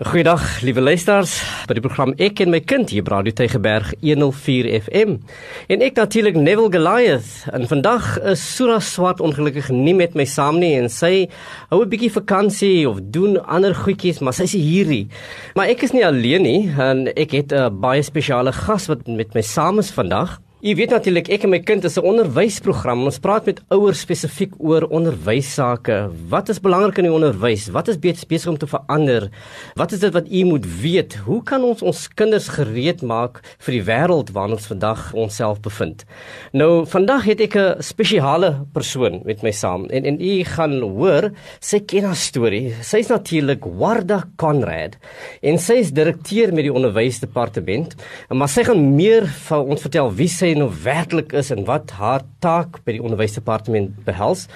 Goeiedag, liewe luisters. By die program Ek en my kind hier by Radio Tygerberg 104 FM. En ek natuurlik Neville Goliath. En vandag is Sura Swart ongelukkig nie met my saam nie en sy hou 'n bietjie vakansie of doen ander goedjies, maar sy is hier nie. Maar ek is nie alleen nie en ek het 'n baie spesiale gas wat met my saam is vandag. Jy weet natuurlik ek en my kind is 'n onderwysprogram. Ons praat met ouers spesifiek oor onderwysake. Wat is belangrik in die onderwys? Wat is besig om te verander? Wat is dit wat u moet weet? Hoe kan ons ons kinders gereed maak vir die wêreld waarin ons vandag onsself bevind? Nou, vandag het ek 'n spesiale persoon met my saam en en u gaan hoor sy ken haar storie. Sy's natuurlik Warda Conrad en sy is direkteur met die onderwysdepartement. Maar sy gaan meer vir ons vertel wie sy nou werklik is en wat haar taak by die onderwysdepartement behels.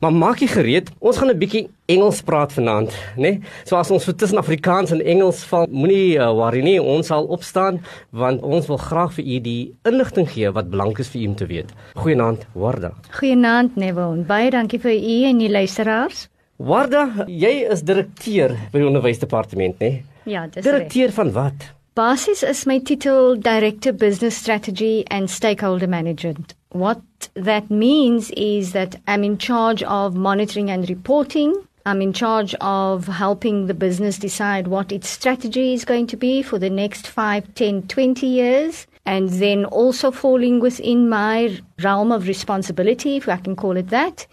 Maar maak jy gereed, ons gaan 'n bietjie Engels praat vanaand, né? Nee? So as ons vir tussen Afrikaans en Engels val, moenie uh, worry nie, ons sal opstaan want ons wil graag vir u die inligting gee wat belangrik is vir u om te weet. Goeienaand, Warda. Goeienaand, Neville. Baie dankie vir u en die luisteraars. Warda, jy is direkteur by die onderwysdepartement, né? Nee? Ja, dis Direkteur van wat? Basis is my title Director Business Strategy and Stakeholder Management. What that means is that I'm in charge of monitoring and reporting. I'm in charge of helping the business decide what its strategy is going to be for the next 5, 10, 20 years. And then also falling within my realm of responsibility, if I can call it that,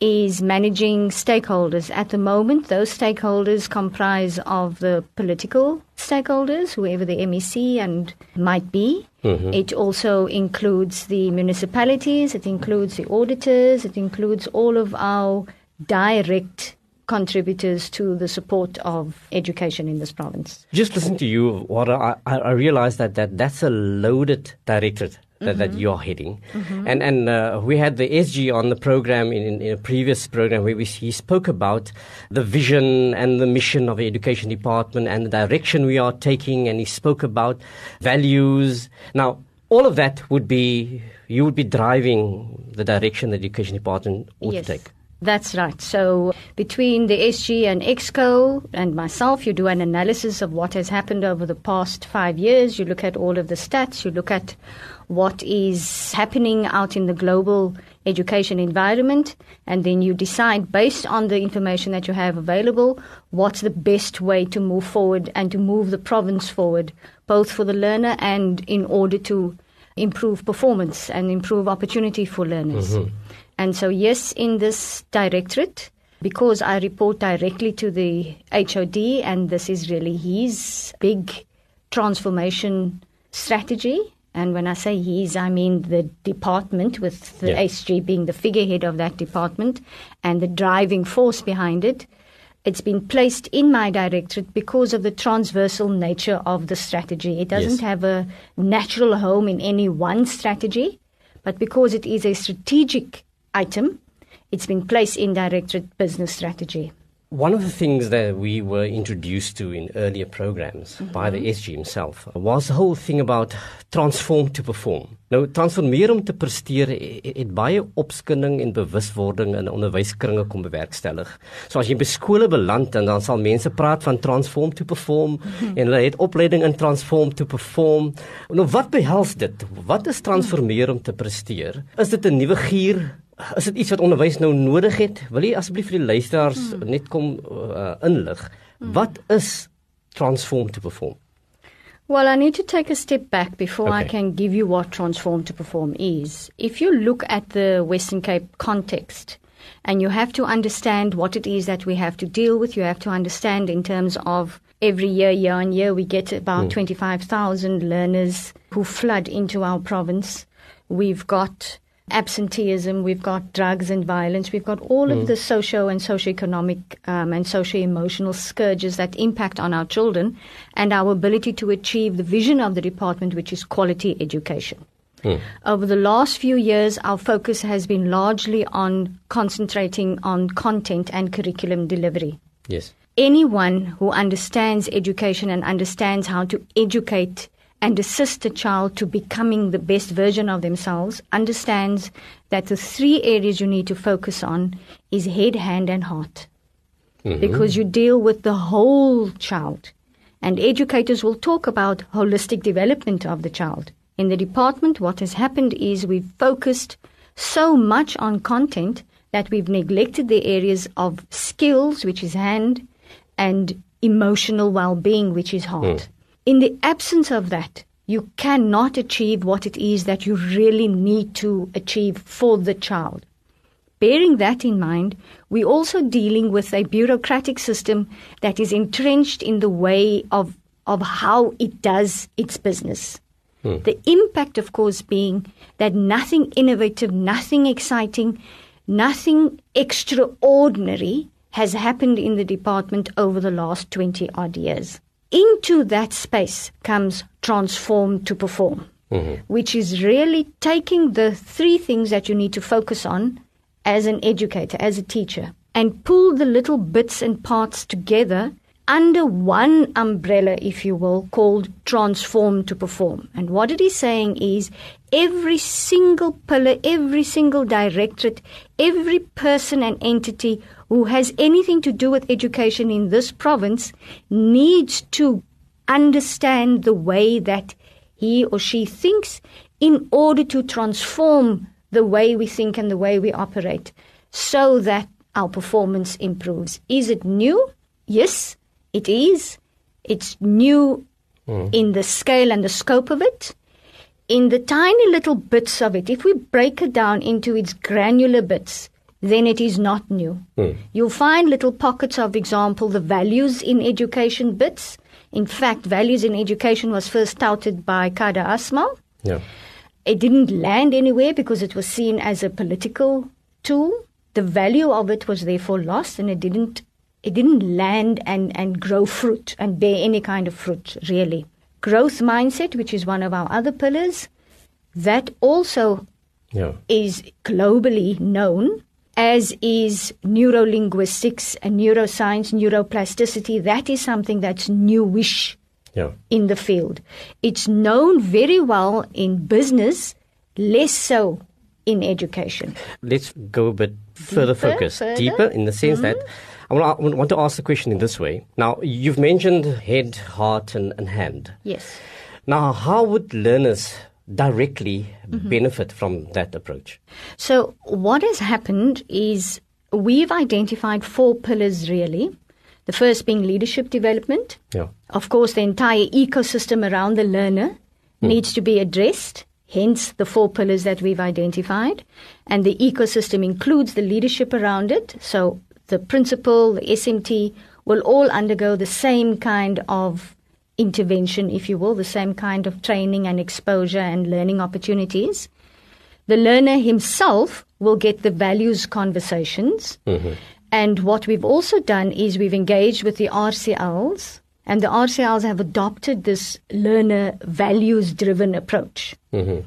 is managing stakeholders. At the moment, those stakeholders comprise of the political stakeholders, whoever the MEC and might be. Mm-hmm. It also includes the municipalities, it includes the auditors, it includes all of our direct contributors to the support of education in this province. Just listen to you, Warda, I, I realize that, that that's a loaded directorate that, mm-hmm. that you're heading. Mm-hmm. And and uh, we had the SG on the program in, in a previous program where we, he spoke about the vision and the mission of the education department and the direction we are taking. And he spoke about values. Now, all of that would be, you would be driving the direction the education department ought yes. to take. That's right. So between the SG and EXCO and myself, you do an analysis of what has happened over the past five years. You look at all of the stats. You look at what is happening out in the global education environment, and then you decide based on the information that you have available what's the best way to move forward and to move the province forward, both for the learner and in order to improve performance and improve opportunity for learners. Mm-hmm. And so, yes, in this directorate, because I report directly to the HOD, and this is really his big transformation strategy. And when I say he's, I mean the department, with the yeah. SG being the figurehead of that department and the driving force behind it. It's been placed in my directorate because of the transversal nature of the strategy. It doesn't yes. have a natural home in any one strategy, but because it is a strategic item. It's been placed in Directorate Business Strategy. One of the things that we were introduced to in earlier programs mm-hmm. by the SG himself was the whole thing about transform to perform. Nou transformeer om te presteer het baie opskudding en bewuswording in onderwyskringe kom bewerkstellig. So as jy by skole beland en dan sal mense praat van transform to perform mm-hmm. en hulle het opleiding in transform to perform. Nou wat behels dit? Wat is transformeer om te presteer? Is dit 'n nuwe gier is dit iets wat onderwys nou nodig het? Wil jy asseblief vir die luisteraars hmm. net kom uh, inlig? Hmm. Wat is transform to perform? Well, I need to take a step back before okay. I can give you what transform to perform is. If you look at the Western Cape context, and you have to understand what it is that we have to deal with, you have to understand in terms of every year, year on year, we get about mm. 25,000 learners who flood into our province. We've got absenteeism, we've got drugs and violence, we've got all mm. of the socio and socioeconomic um, and socio-emotional scourges that impact on our children and our ability to achieve the vision of the department, which is quality education. Mm. Over the last few years, our focus has been largely on concentrating on content and curriculum delivery. Yes. Anyone who understands education and understands how to educate and assist a child to becoming the best version of themselves understands that the three areas you need to focus on is head, hand, and heart. Mm-hmm. Because you deal with the whole child. And educators will talk about holistic development of the child. In the department, what has happened is we've focused so much on content that we've neglected the areas of skills, which is hand, and emotional well being, which is heart. Mm. In the absence of that, you cannot achieve what it is that you really need to achieve for the child. Bearing that in mind, we're also dealing with a bureaucratic system that is entrenched in the way of, of how it does its business. Hmm. The impact, of course, being that nothing innovative, nothing exciting, nothing extraordinary has happened in the department over the last 20 odd years. Into that space comes transform to perform, mm-hmm. which is really taking the three things that you need to focus on as an educator, as a teacher, and pull the little bits and parts together under one umbrella, if you will, called transform to perform. And what it is saying is every single pillar, every single directorate, every person and entity who has anything to do with education in this province needs to understand the way that he or she thinks in order to transform the way we think and the way we operate so that our performance improves. Is it new? Yes, it is. It's new mm. in the scale and the scope of it. In the tiny little bits of it, if we break it down into its granular bits, then it is not new. Mm. You'll find little pockets of example, the values in education bits. In fact, values in education was first touted by Kader Asmal. Yeah. It didn't land anywhere because it was seen as a political tool. The value of it was therefore lost and it didn't it didn't land and, and grow fruit and bear any kind of fruit, really. Growth mindset, which is one of our other pillars, that also yeah. is globally known, as is neurolinguistics and neuroscience, neuroplasticity. That is something that's newish yeah. in the field. It's known very well in business, less so in education. Let's go a bit further deeper, focus, further? deeper in the sense mm-hmm. that I want to ask the question in this way. Now, you've mentioned head, heart, and, and hand. Yes. Now, how would learners directly mm-hmm. benefit from that approach? So, what has happened is we've identified four pillars really the first being leadership development. Yeah. Of course, the entire ecosystem around the learner mm. needs to be addressed, hence the four pillars that we've identified. And the ecosystem includes the leadership around it. So the principal, the SMT will all undergo the same kind of intervention, if you will, the same kind of training and exposure and learning opportunities. The learner himself will get the values conversations. Mm-hmm. And what we've also done is we've engaged with the RCLs, and the RCLs have adopted this learner values driven approach. Mm-hmm.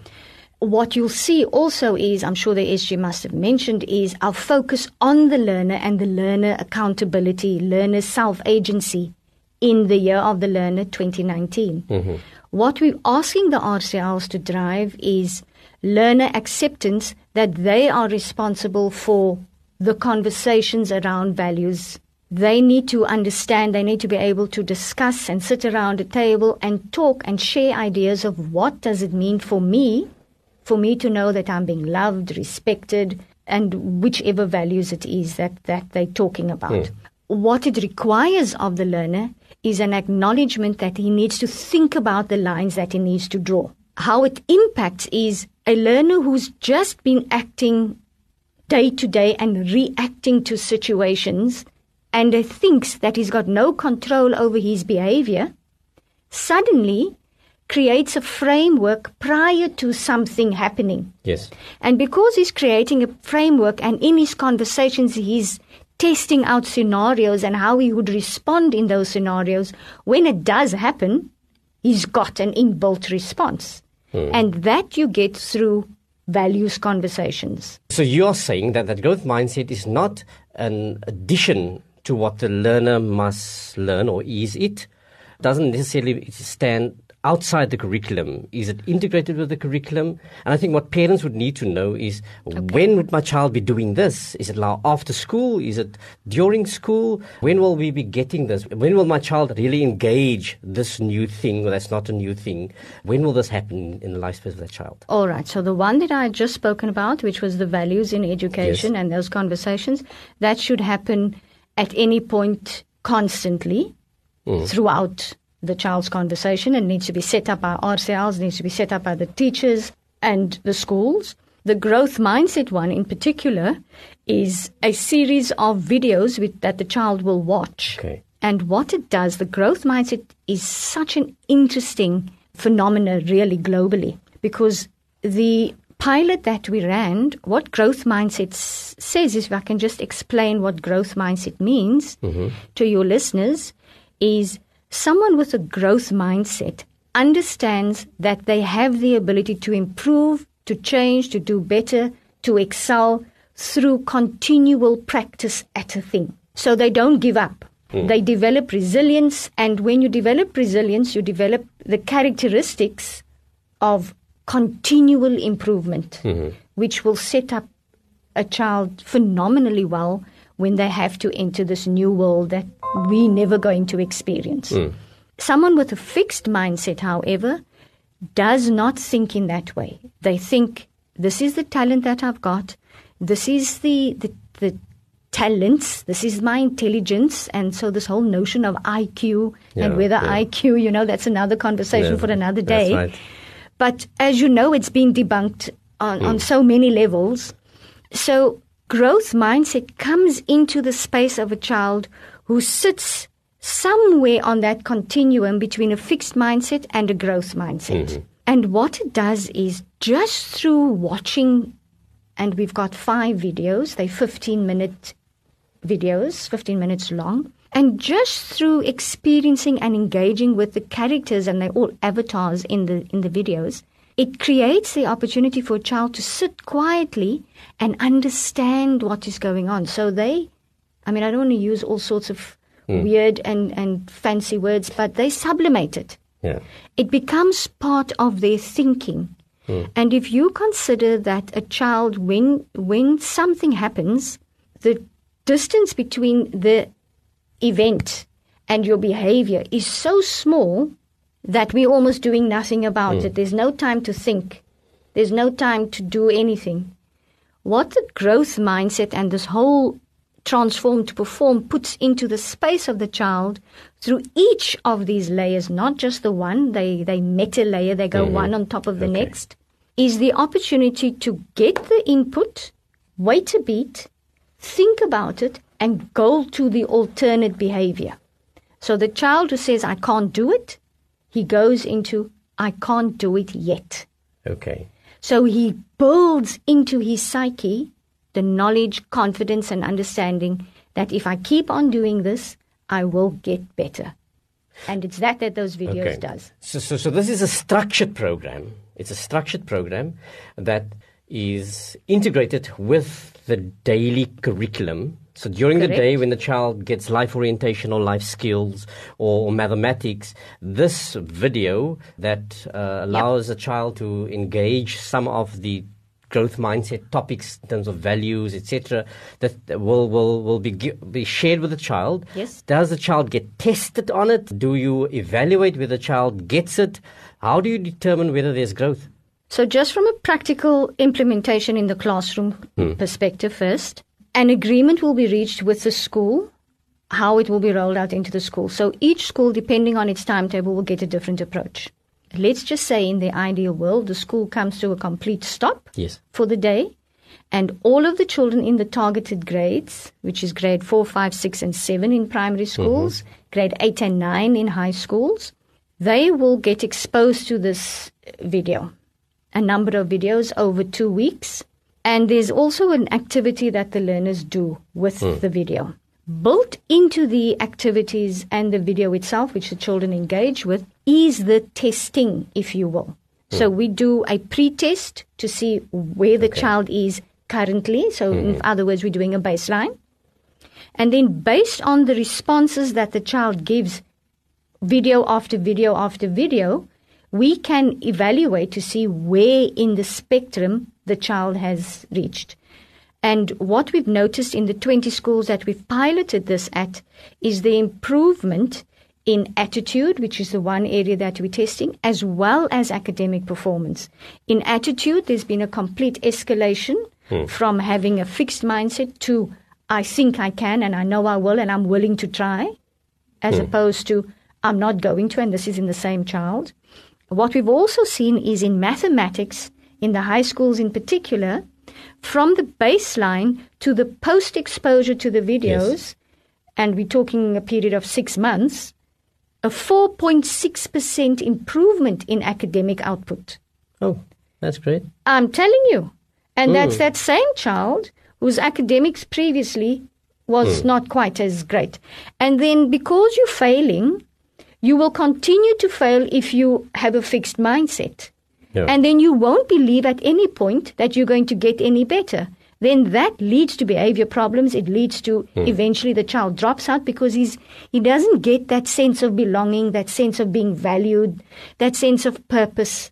What you'll see also is, I'm sure the SG must have mentioned, is our focus on the learner and the learner accountability, learner self agency in the year of the learner 2019. Mm-hmm. What we're asking the RCLs to drive is learner acceptance that they are responsible for the conversations around values. They need to understand, they need to be able to discuss and sit around a table and talk and share ideas of what does it mean for me, for me to know that I'm being loved, respected, and whichever values it is that, that they're talking about. Mm. What it requires of the learner is an acknowledgement that he needs to think about the lines that he needs to draw. How it impacts is a learner who's just been acting day to day and reacting to situations and thinks that he's got no control over his behavior, suddenly creates a framework prior to something happening. Yes. And because he's creating a framework and in his conversations he's testing out scenarios and how he would respond in those scenarios, when it does happen, he's got an inbuilt response. Hmm. And that you get through values conversations. So you're saying that that growth mindset is not an addition to what the learner must learn or is it doesn't necessarily stand outside the curriculum? Is it integrated with the curriculum? And I think what parents would need to know is when would my child be doing this? Is it now after school? Is it during school? When will we be getting this? When will my child really engage this new thing? Well, that's not a new thing. When will this happen in the lifespan of that child? All right. So the one that I had just spoken about, which was the values in education yes. and those conversations, that should happen at any point constantly mm. throughout the child's conversation and needs to be set up by RCLs, needs to be set up by the teachers and the schools. The growth mindset one in particular is a series of videos with, that the child will watch. Okay. And what it does, the growth mindset is such an interesting phenomenon really globally because the pilot that we ran, what growth mindset says is if I can just explain what growth mindset means mm-hmm. to your listeners is someone with a growth mindset understands that they have the ability to improve, to change, to do better, to excel through continual practice at a thing. So they don't give up. Mm. They develop resilience, and when you develop resilience, you develop the characteristics of continual improvement, mm-hmm. which will set up a child phenomenally well when they have to enter this new world that we're never going to experience. Mm. Someone with a fixed mindset, however, does not think in that way. They think, this is the talent that I've got, this is the, the, the talents, this is my intelligence. And so, this whole notion of IQ yeah, and whether yeah. IQ, you know, that's another conversation yeah, for another day. Right. But as you know, it's been debunked on, mm. on so many levels. So, growth mindset comes into the space of a child who sits somewhere on that continuum between a fixed mindset and a growth mindset. Mm-hmm. And what it does is just through watching, and we've got five videos, they're 15 minute videos, 15 minutes long. And just through experiencing and engaging with the characters, and they're all avatars in the, in the videos, it creates the opportunity for a child to sit quietly and understand what is going on. So they, I mean, I don't want to use all sorts of mm. weird and, and fancy words, but they sublimate it. Yeah. It becomes part of their thinking. Mm. And if you consider that a child, when, when something happens, the distance between the event and your behavior is so small that we're almost doing nothing about mm. it. There's no time to think, there's no time to do anything. What the growth mindset and this whole transform to perform puts into the space of the child through each of these layers, not just the one, they, they meta layer, they go mm-hmm. one on top of the okay. next, is the opportunity to get the input, wait a beat, think about it, and go to the alternate behavior. So the child who says, I can't do it, he goes into, I can't do it yet. Okay. So he builds into his psyche the knowledge, confidence, and understanding that if I keep on doing this, I will get better. And it's that that those videos okay. does. So, so, so this is a structured program. It's a structured program that is integrated with the daily curriculum. So during Correct. the day, when the child gets life orientation or life skills or, mathematics, this video that uh, allows yep. a child to engage some of the growth mindset topics in terms of values, etc., that will will will be be shared with the child. Yes. Does the child get tested on it? Do you evaluate whether the child gets it? How do you determine whether there's growth? So, just from a practical implementation in the classroom hmm. perspective, first, an agreement will be reached with the school how it will be rolled out into the school. So each school, depending on its timetable, will get a different approach let's just say in the ideal world, the school comes to a complete stop yes. for the day, and all of the children in the targeted grades, which is grade 4, 5, 6, and 7 in primary schools, mm-hmm. grade 8 and 9 in high schools, they will get exposed to this video, a number of videos over two weeks. And there's also an activity that the learners do with mm. the video. Built into the activities and the video itself, which the children engage with, is the testing, if you will. Mm. So we do a pre-test to see where the okay. child is currently. So mm-hmm. in other words, we're doing a baseline. And then based on the responses that the child gives, video after video after video, we can evaluate to see where in the spectrum the child has reached. And what we've noticed in the 20 schools that we've piloted this at is the improvement in attitude, which is the one area that we're testing, as well as academic performance. In attitude, there's been a complete escalation hmm. from having a fixed mindset to I think I can and I know I will and I'm willing to try, as hmm. opposed to I'm not going to, and this is in the same child. What we've also seen is in mathematics, in the high schools in particular, from the baseline to the post exposure to the videos, yes. and we're talking a period of six months, a 4.6% improvement in academic output. Oh, that's great. I'm telling you. And mm. that's that same child whose academics previously was mm. not quite as great. And then because you're failing, you will continue to fail if you have a fixed mindset. Yeah. And then you won't believe at any point that you're going to get any better then that leads to behavior problems. It leads to mm. eventually the child drops out because he's he doesn't get that sense of belonging, that sense of being valued, that sense of purpose,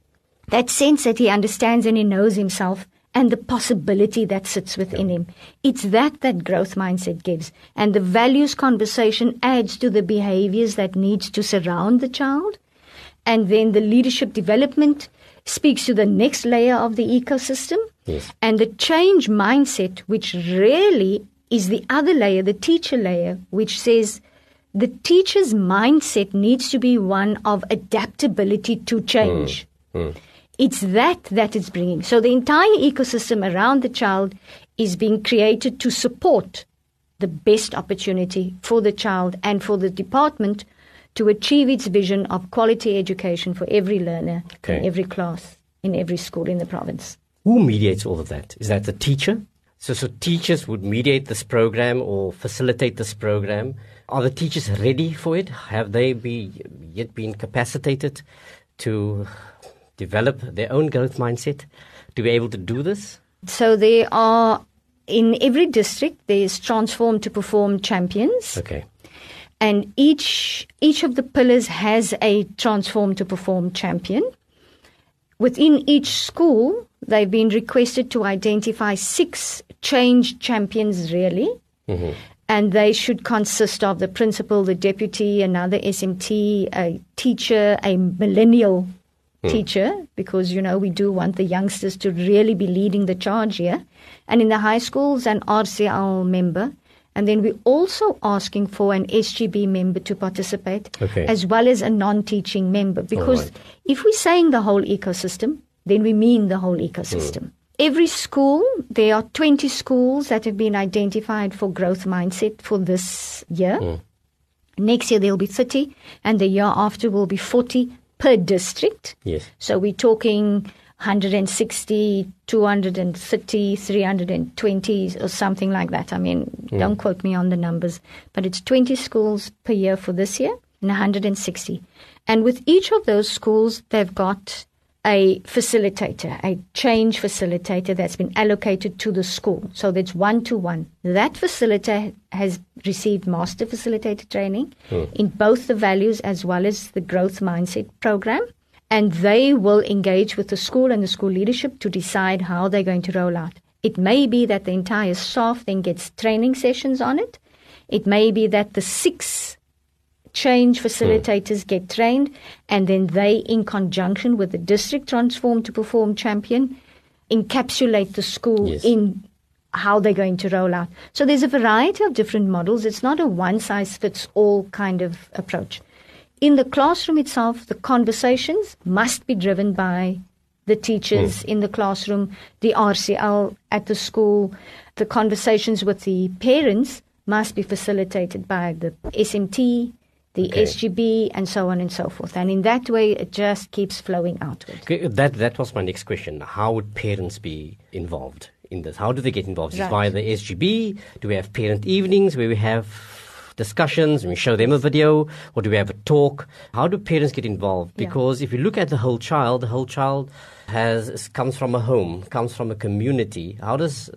that sense that he understands and he knows himself and the possibility that sits within him. It's that that growth mindset gives. And the values conversation adds to the behaviors that needs to surround the child. And then the leadership development speaks to the next layer of the ecosystem. Yes. And the change mindset, which really is the other layer, the teacher layer, which says the teacher's mindset needs to be one of adaptability to change. Mm. Mm. It's that that it's bringing. So the entire ecosystem around the child is being created to support the best opportunity for the child and for the department to achieve its vision of quality education for every learner okay. in every class in every school in the province. Who mediates all of that? Is that the teacher? So, so teachers would mediate this program or facilitate this program. Are the teachers ready for it? Have they be, yet been capacitated to develop their own growth mindset to be able to do this? So there are in every district there is transform to perform champions. Okay and each each of the pillars has a transform to perform champion. Within each school, they've been requested to identify six change champions, really. Mm-hmm. And they should consist of the principal, the deputy, another SMT, a teacher, a millennial mm. teacher, because, you know, we do want the youngsters to really be leading the charge here. And in the high schools, an RCL member and then we're also asking for an SGB member to participate, okay. as well as a non teaching member. Because right. if we're saying the whole ecosystem, then we mean the whole ecosystem. Mm. Every school, there are 20 schools that have been identified for growth mindset for this year. Mm. Next year, there'll be 30, and the year after will be 40 per district. Yes. So we're talking 160, 230, 320 or something like that. I mean, mm. don't quote me on the numbers, but it's 20 schools per year for this year and 160. And with each of those schools, they've got a facilitator, a change facilitator that's been allocated to the school. So that's one to one. That facilitator has received master facilitator training mm. in both the values as well as the growth mindset program and they will engage with the school and the school leadership to decide how they're going to roll out. It may be that the entire staff then gets training sessions on it. It may be that the six change facilitators get trained and then they, in conjunction with the district transform to perform champion, encapsulate the school yes. in how they're going to roll out. So there's a variety of different models. It's not a one size fits all kind of approach in the classroom itself, the conversations must be driven by the teachers mm. in the classroom, the RCL at the school, the conversations with the parents must be facilitated by the SMT, the okay. SGB, and so on and so forth. And in that way, it just keeps flowing outward. Okay, that, that was my next question. How would parents be involved in this? How do they get involved? Right. Is via the SGB? Do we have parent evenings where we have discussions and we show them a video or do we have a talk? How do parents get involved? Because yeah. if you look at the whole child, the whole child has comes from a home, comes from a community. How does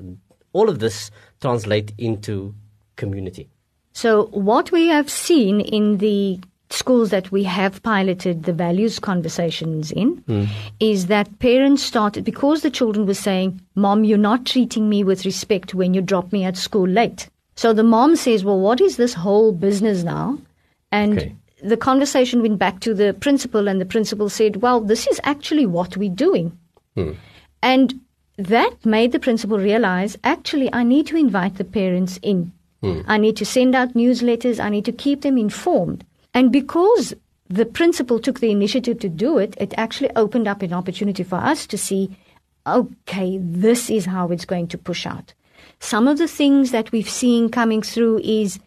all of this translate into community? So what we have seen in the schools that we have piloted the values conversations in mm. is that parents started because the children were saying, Mom, you're not treating me with respect when you drop me at school late. So the mom says, Well, what is this whole business now? And okay. the conversation went back to the principal, and the principal said, Well, this is actually what we're doing. Mm. And that made the principal realize actually, I need to invite the parents in. Mm. I need to send out newsletters. I need to keep them informed. And because the principal took the initiative to do it, it actually opened up an opportunity for us to see okay, this is how it's going to push out. Some of the things that we've seen coming through is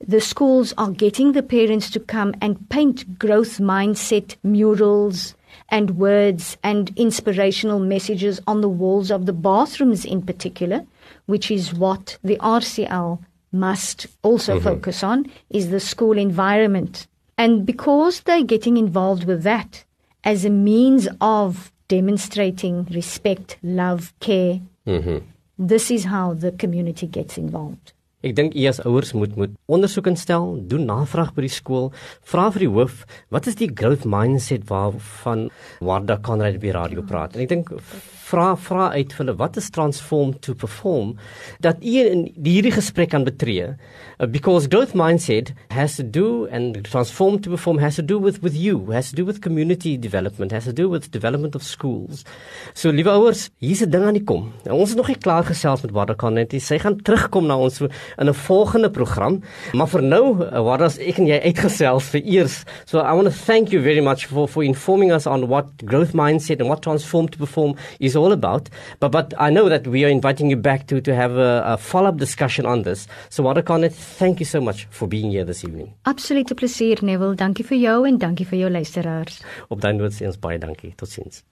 the schools are getting the parents to come and paint growth mindset murals and words and inspirational messages on the walls of the bathrooms in particular, which is what the RCL must also mm-hmm. focus on is the school environment. And because they're getting involved with that as a means of demonstrating respect, love, care, mm-hmm. This is how the community gets involved. Ek dink u as ouers moet moet ondersoek instel, doen navraag by die skool, vra vir die hoof, wat is die growth mindset waarvan Warda Conrad by radio praat? En ek dink vra vra uit vir hulle wat is transform to perform? Dat u in hierdie gesprek kan betree uh, because growth mindset has to do and transform to perform has to do with with you has to do with community development has to do with development of schools. So liewe ouers hier's 'n ding aan die kom. Nou, ons is nog nie klaar gesels met Wada Kanet sy gaan terugkom na ons in 'n volgende program. Maar vir nou uh, Wada ek en jy uitgesels vir eers. So i want to thank you very much for for informing us on what growth mindset and what transform to perform is is all about. But but I know that we are inviting you back to to have a, a follow up discussion on this. So Warda Conrad, thank you so much for being here this evening. Absolute plesier Neville. Thank you Dankie vir jou en dankie vir jou luisteraars. Op daai noot sê ons baie dankie. Totsiens.